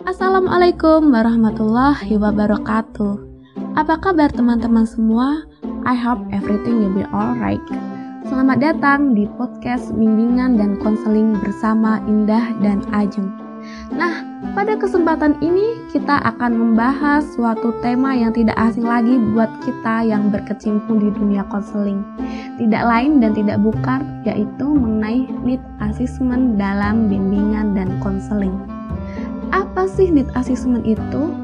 Assalamualaikum warahmatullahi wabarakatuh. Apa kabar teman-teman semua? I hope everything will be alright. Selamat datang di podcast bimbingan dan konseling bersama Indah dan Ajeng. Nah, pada kesempatan ini kita akan membahas suatu tema yang tidak asing lagi buat kita yang berkecimpung di dunia konseling. Tidak lain dan tidak bukan yaitu mengenai need assessment dalam bimbingan dan konseling. Apa sih need assessment itu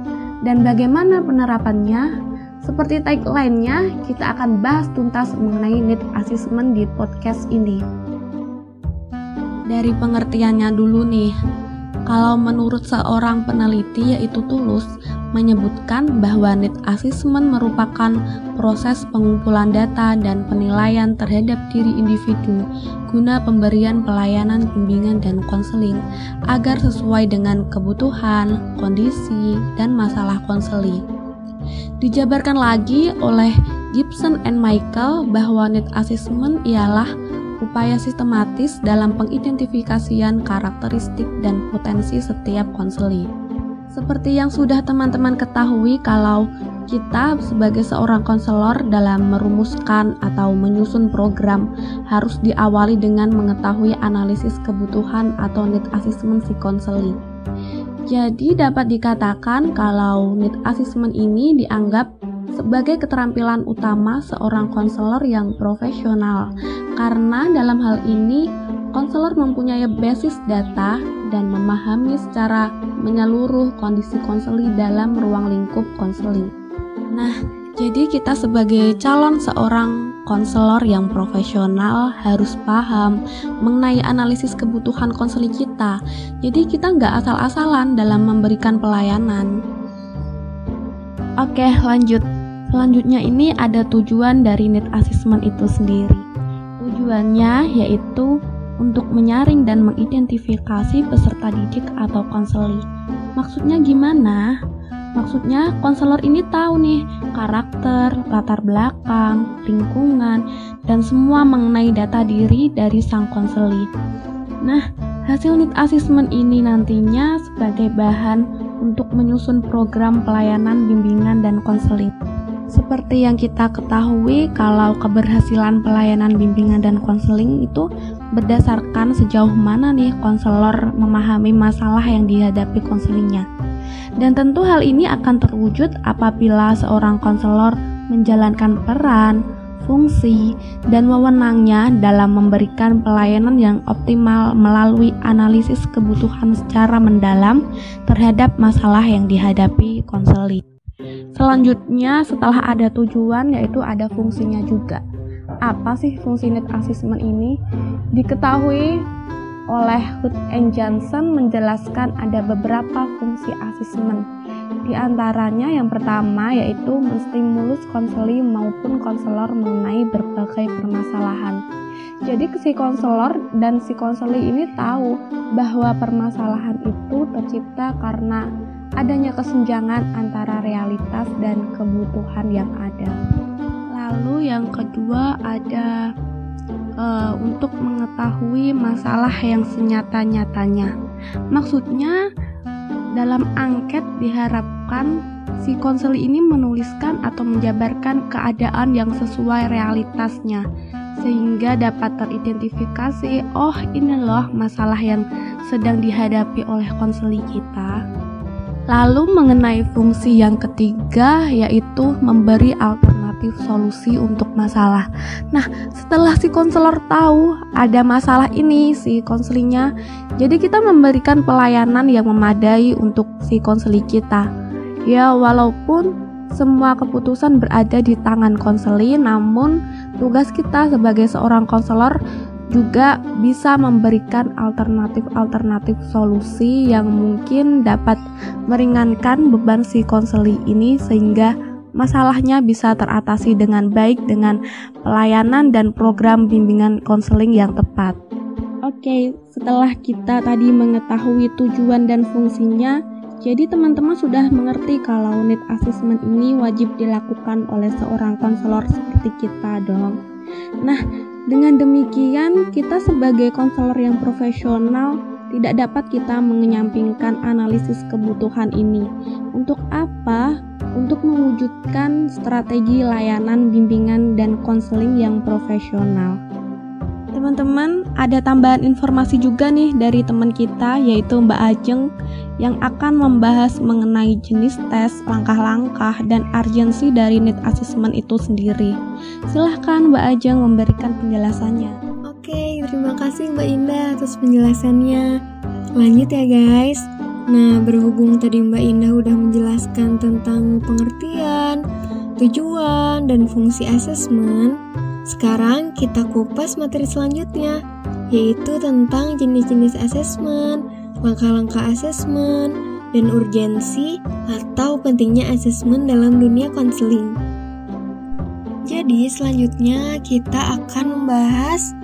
dan bagaimana penerapannya? Seperti tagline-nya, kita akan bahas tuntas mengenai need assessment di podcast ini. Dari pengertiannya dulu nih, kalau menurut seorang peneliti yaitu Tulus, menyebutkan bahwa need assessment merupakan proses pengumpulan data dan penilaian terhadap diri individu guna pemberian pelayanan bimbingan dan konseling agar sesuai dengan kebutuhan, kondisi, dan masalah konseling. Dijabarkan lagi oleh Gibson and Michael bahwa need assessment ialah upaya sistematis dalam pengidentifikasian karakteristik dan potensi setiap konseli. Seperti yang sudah teman-teman ketahui kalau kita sebagai seorang konselor dalam merumuskan atau menyusun program harus diawali dengan mengetahui analisis kebutuhan atau need assessment si konseli. Jadi dapat dikatakan kalau need assessment ini dianggap sebagai keterampilan utama seorang konselor yang profesional karena dalam hal ini konselor mempunyai basis data dan memahami secara menyeluruh kondisi konseli dalam ruang lingkup konseling. Nah, jadi kita sebagai calon seorang konselor yang profesional harus paham mengenai analisis kebutuhan konseling kita. Jadi kita nggak asal-asalan dalam memberikan pelayanan. Oke, lanjut. Selanjutnya ini ada tujuan dari need assessment itu sendiri. Tujuannya yaitu untuk menyaring dan mengidentifikasi peserta didik atau konseling. Maksudnya gimana? Maksudnya konselor ini tahu nih karakter, latar belakang, lingkungan, dan semua mengenai data diri dari sang konseli. Nah, hasil need assessment ini nantinya sebagai bahan untuk menyusun program pelayanan bimbingan dan konseling. Seperti yang kita ketahui, kalau keberhasilan pelayanan bimbingan dan konseling itu berdasarkan sejauh mana nih konselor memahami masalah yang dihadapi konselingnya. Dan tentu hal ini akan terwujud apabila seorang konselor menjalankan peran, fungsi, dan wewenangnya dalam memberikan pelayanan yang optimal melalui analisis kebutuhan secara mendalam terhadap masalah yang dihadapi konseling. Selanjutnya setelah ada tujuan yaitu ada fungsinya juga. Apa sih fungsi need assessment ini? Diketahui oleh Hood and Johnson menjelaskan ada beberapa fungsi assessment. Di antaranya yang pertama yaitu menstimulus konseli maupun konselor mengenai berbagai permasalahan. Jadi si konselor dan si konseli ini tahu bahwa permasalahan itu tercipta karena adanya kesenjangan antara realitas dan kebutuhan yang ada. Lalu yang kedua ada uh, untuk mengetahui masalah yang senyata-nyatanya. Maksudnya dalam angket diharapkan si konseli ini menuliskan atau menjabarkan keadaan yang sesuai realitasnya sehingga dapat teridentifikasi oh ini loh masalah yang sedang dihadapi oleh konseli kita Lalu mengenai fungsi yang ketiga yaitu memberi alternatif solusi untuk masalah. Nah, setelah si konselor tahu ada masalah ini si konselingnya, jadi kita memberikan pelayanan yang memadai untuk si konseli kita. Ya, walaupun semua keputusan berada di tangan konseli, namun tugas kita sebagai seorang konselor juga bisa memberikan alternatif-alternatif solusi yang mungkin dapat meringankan beban si konseli ini sehingga masalahnya bisa teratasi dengan baik dengan pelayanan dan program bimbingan konseling yang tepat. Oke, setelah kita tadi mengetahui tujuan dan fungsinya, jadi teman-teman sudah mengerti kalau need assessment ini wajib dilakukan oleh seorang konselor seperti kita dong. Nah, dengan demikian, kita sebagai konselor yang profesional tidak dapat kita menyampingkan analisis kebutuhan ini. Untuk apa? Untuk mewujudkan strategi layanan bimbingan dan konseling yang profesional. Teman-teman, ada tambahan informasi juga nih dari teman kita yaitu Mbak Ajeng yang akan membahas mengenai jenis tes, langkah-langkah, dan urgensi dari need assessment itu sendiri. Silahkan Mbak Ajeng memberikan penjelasannya. Oke, terima kasih Mbak Indah atas penjelasannya. Lanjut ya guys. Nah, berhubung tadi Mbak Indah udah menjelaskan tentang pengertian, tujuan, dan fungsi asesmen, sekarang kita kupas materi selanjutnya, yaitu tentang jenis-jenis asesmen, langkah-langkah asesmen, dan urgensi atau pentingnya asesmen dalam dunia konseling. Jadi selanjutnya kita akan membahas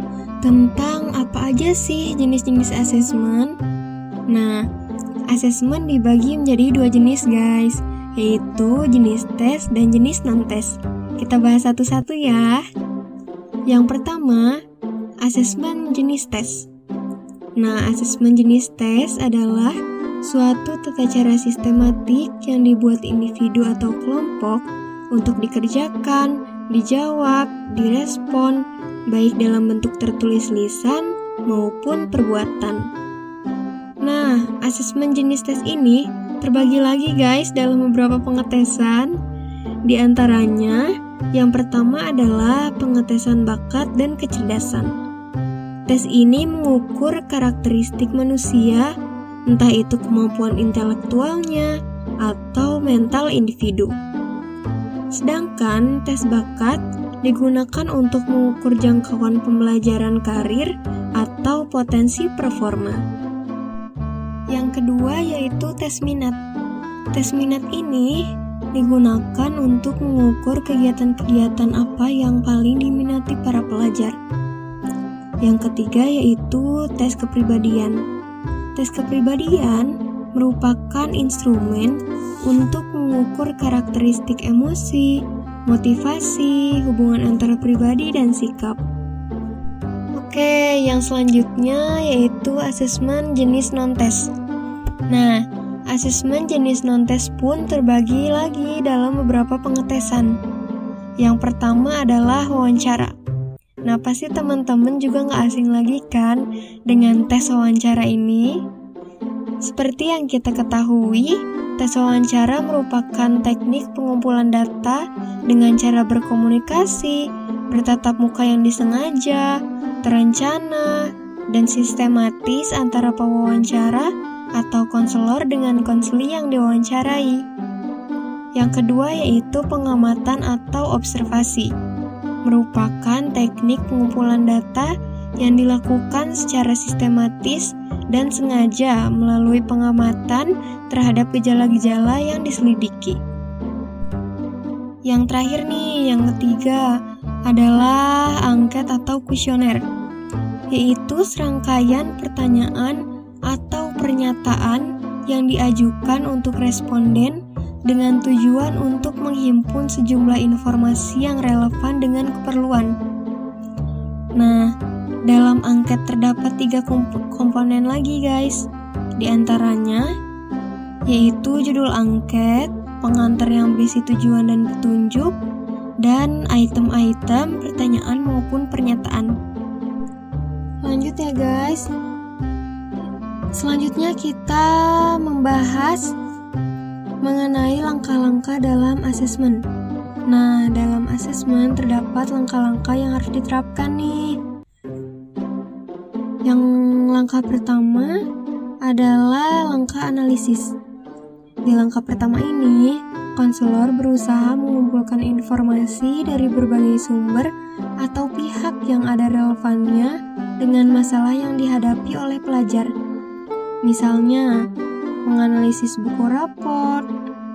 tentang apa aja sih jenis-jenis asesmen. Nah, asesmen dibagi menjadi dua jenis guys, yaitu jenis tes dan jenis non-tes. Kita bahas satu-satu ya. Yang pertama, asesmen jenis tes. Nah, asesmen jenis tes adalah suatu tata cara sistematik yang dibuat individu atau kelompok untuk dikerjakan, dijawab, direspon, baik dalam bentuk tertulis lisan maupun perbuatan. Nah, asesmen jenis tes ini terbagi lagi guys dalam beberapa pengetesan. Di antaranya, yang pertama adalah pengetesan bakat dan kecerdasan. Tes ini mengukur karakteristik manusia, entah itu kemampuan intelektualnya atau mental individu. Sedangkan tes bakat digunakan untuk mengukur jangkauan pembelajaran karir atau potensi performa. Yang kedua yaitu tes minat. Tes minat ini digunakan untuk mengukur kegiatan-kegiatan apa yang paling diminati para pelajar. Yang ketiga yaitu tes kepribadian. Tes kepribadian merupakan instrumen untuk mengukur karakteristik emosi, motivasi, hubungan antara pribadi dan sikap. Oke, yang selanjutnya yaitu asesmen jenis non-tes. Nah, Asesmen jenis non-tes pun terbagi lagi dalam beberapa pengetesan. Yang pertama adalah wawancara. Nah, pasti teman-teman juga nggak asing lagi kan dengan tes wawancara ini? Seperti yang kita ketahui, tes wawancara merupakan teknik pengumpulan data dengan cara berkomunikasi, bertatap muka yang disengaja, terencana, dan sistematis antara pewawancara atau konselor dengan konseli yang diwawancarai. Yang kedua yaitu pengamatan atau observasi, merupakan teknik pengumpulan data yang dilakukan secara sistematis dan sengaja melalui pengamatan terhadap gejala-gejala yang diselidiki. Yang terakhir nih, yang ketiga adalah angket atau kuesioner, yaitu serangkaian pertanyaan atau pernyataan yang diajukan untuk responden dengan tujuan untuk menghimpun sejumlah informasi yang relevan dengan keperluan. Nah, dalam angket terdapat tiga komponen lagi guys. Di antaranya yaitu judul angket, pengantar yang berisi tujuan dan petunjuk, dan item-item pertanyaan maupun pernyataan. Lanjut ya guys. Selanjutnya kita membahas mengenai langkah-langkah dalam asesmen. Nah, dalam asesmen terdapat langkah-langkah yang harus diterapkan nih. Yang langkah pertama adalah langkah analisis. Di langkah pertama ini, konselor berusaha mengumpulkan informasi dari berbagai sumber atau pihak yang ada relevannya dengan masalah yang dihadapi oleh pelajar Misalnya, menganalisis buku raport,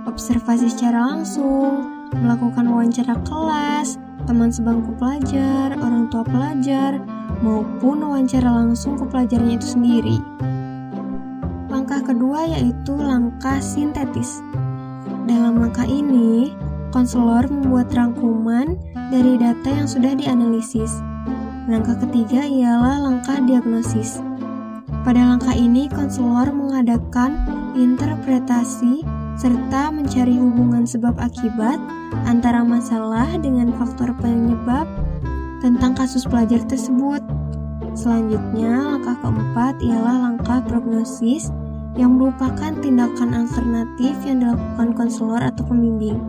observasi secara langsung, melakukan wawancara kelas, teman sebangku pelajar, orang tua pelajar, maupun wawancara langsung ke pelajarnya itu sendiri. Langkah kedua yaitu langkah sintetis. Dalam langkah ini, konselor membuat rangkuman dari data yang sudah dianalisis. Langkah ketiga ialah langkah diagnosis Pada langkah ini, konselor mengadakan interpretasi serta mencari hubungan sebab akibat antara masalah dengan faktor penyebab tentang kasus pelajar tersebut. Selanjutnya, langkah keempat ialah langkah prognosis yang merupakan tindakan alternatif yang dilakukan konselor atau pembimbing.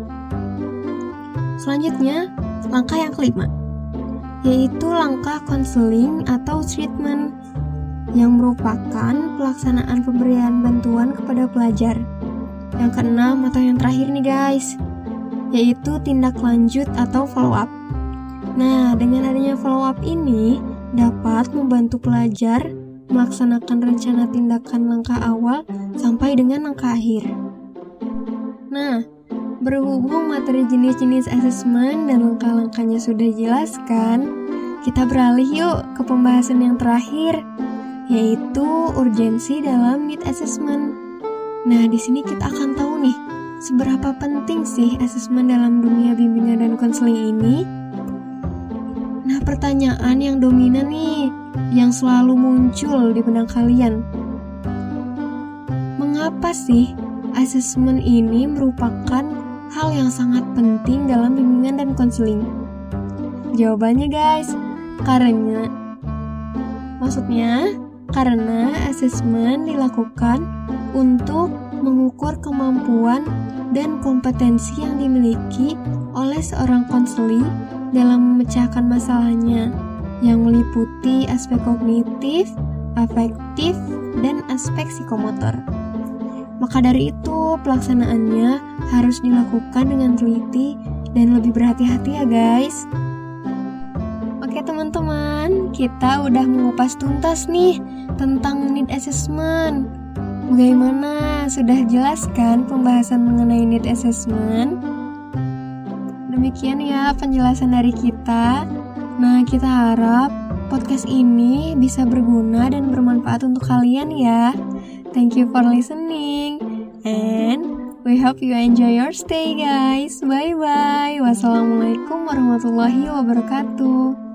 Selanjutnya, langkah yang kelima, yaitu langkah konseling atau treatment yang merupakan pelaksanaan pemberian bantuan kepada pelajar. Yang keenam atau yang terakhir nih guys, yaitu tindak lanjut atau follow up. Nah, dengan adanya follow up ini dapat membantu pelajar melaksanakan rencana tindakan langkah awal sampai dengan langkah akhir. Nah, berhubung materi jenis-jenis asesmen dan langkah-langkahnya sudah jelaskan, kita beralih yuk ke pembahasan yang terakhir, yaitu urgensi dalam need assessment. Nah, di sini kita akan tahu nih, seberapa penting sih asesmen dalam dunia bimbingan dan konseling ini. Nah, pertanyaan yang dominan nih, yang selalu muncul di benak kalian. Mengapa sih asesmen ini merupakan hal yang sangat penting dalam bimbingan dan konseling? Jawabannya guys, karena maksudnya karena asesmen dilakukan untuk mengukur kemampuan dan kompetensi yang dimiliki oleh seorang konseling dalam memecahkan masalahnya yang meliputi aspek kognitif, afektif, dan aspek psikomotor. Maka dari itu, pelaksanaannya harus dilakukan dengan teliti dan lebih berhati-hati ya guys. Oke teman-teman, kita udah mengupas tuntas nih tentang need assessment. Bagaimana? Sudah jelaskan pembahasan mengenai need assessment? Demikian ya penjelasan dari kita. Nah, kita harap podcast ini bisa berguna dan bermanfaat untuk kalian ya. Thank you for listening. And we hope you enjoy your stay guys. Bye bye. Wassalamualaikum warahmatullahi wabarakatuh.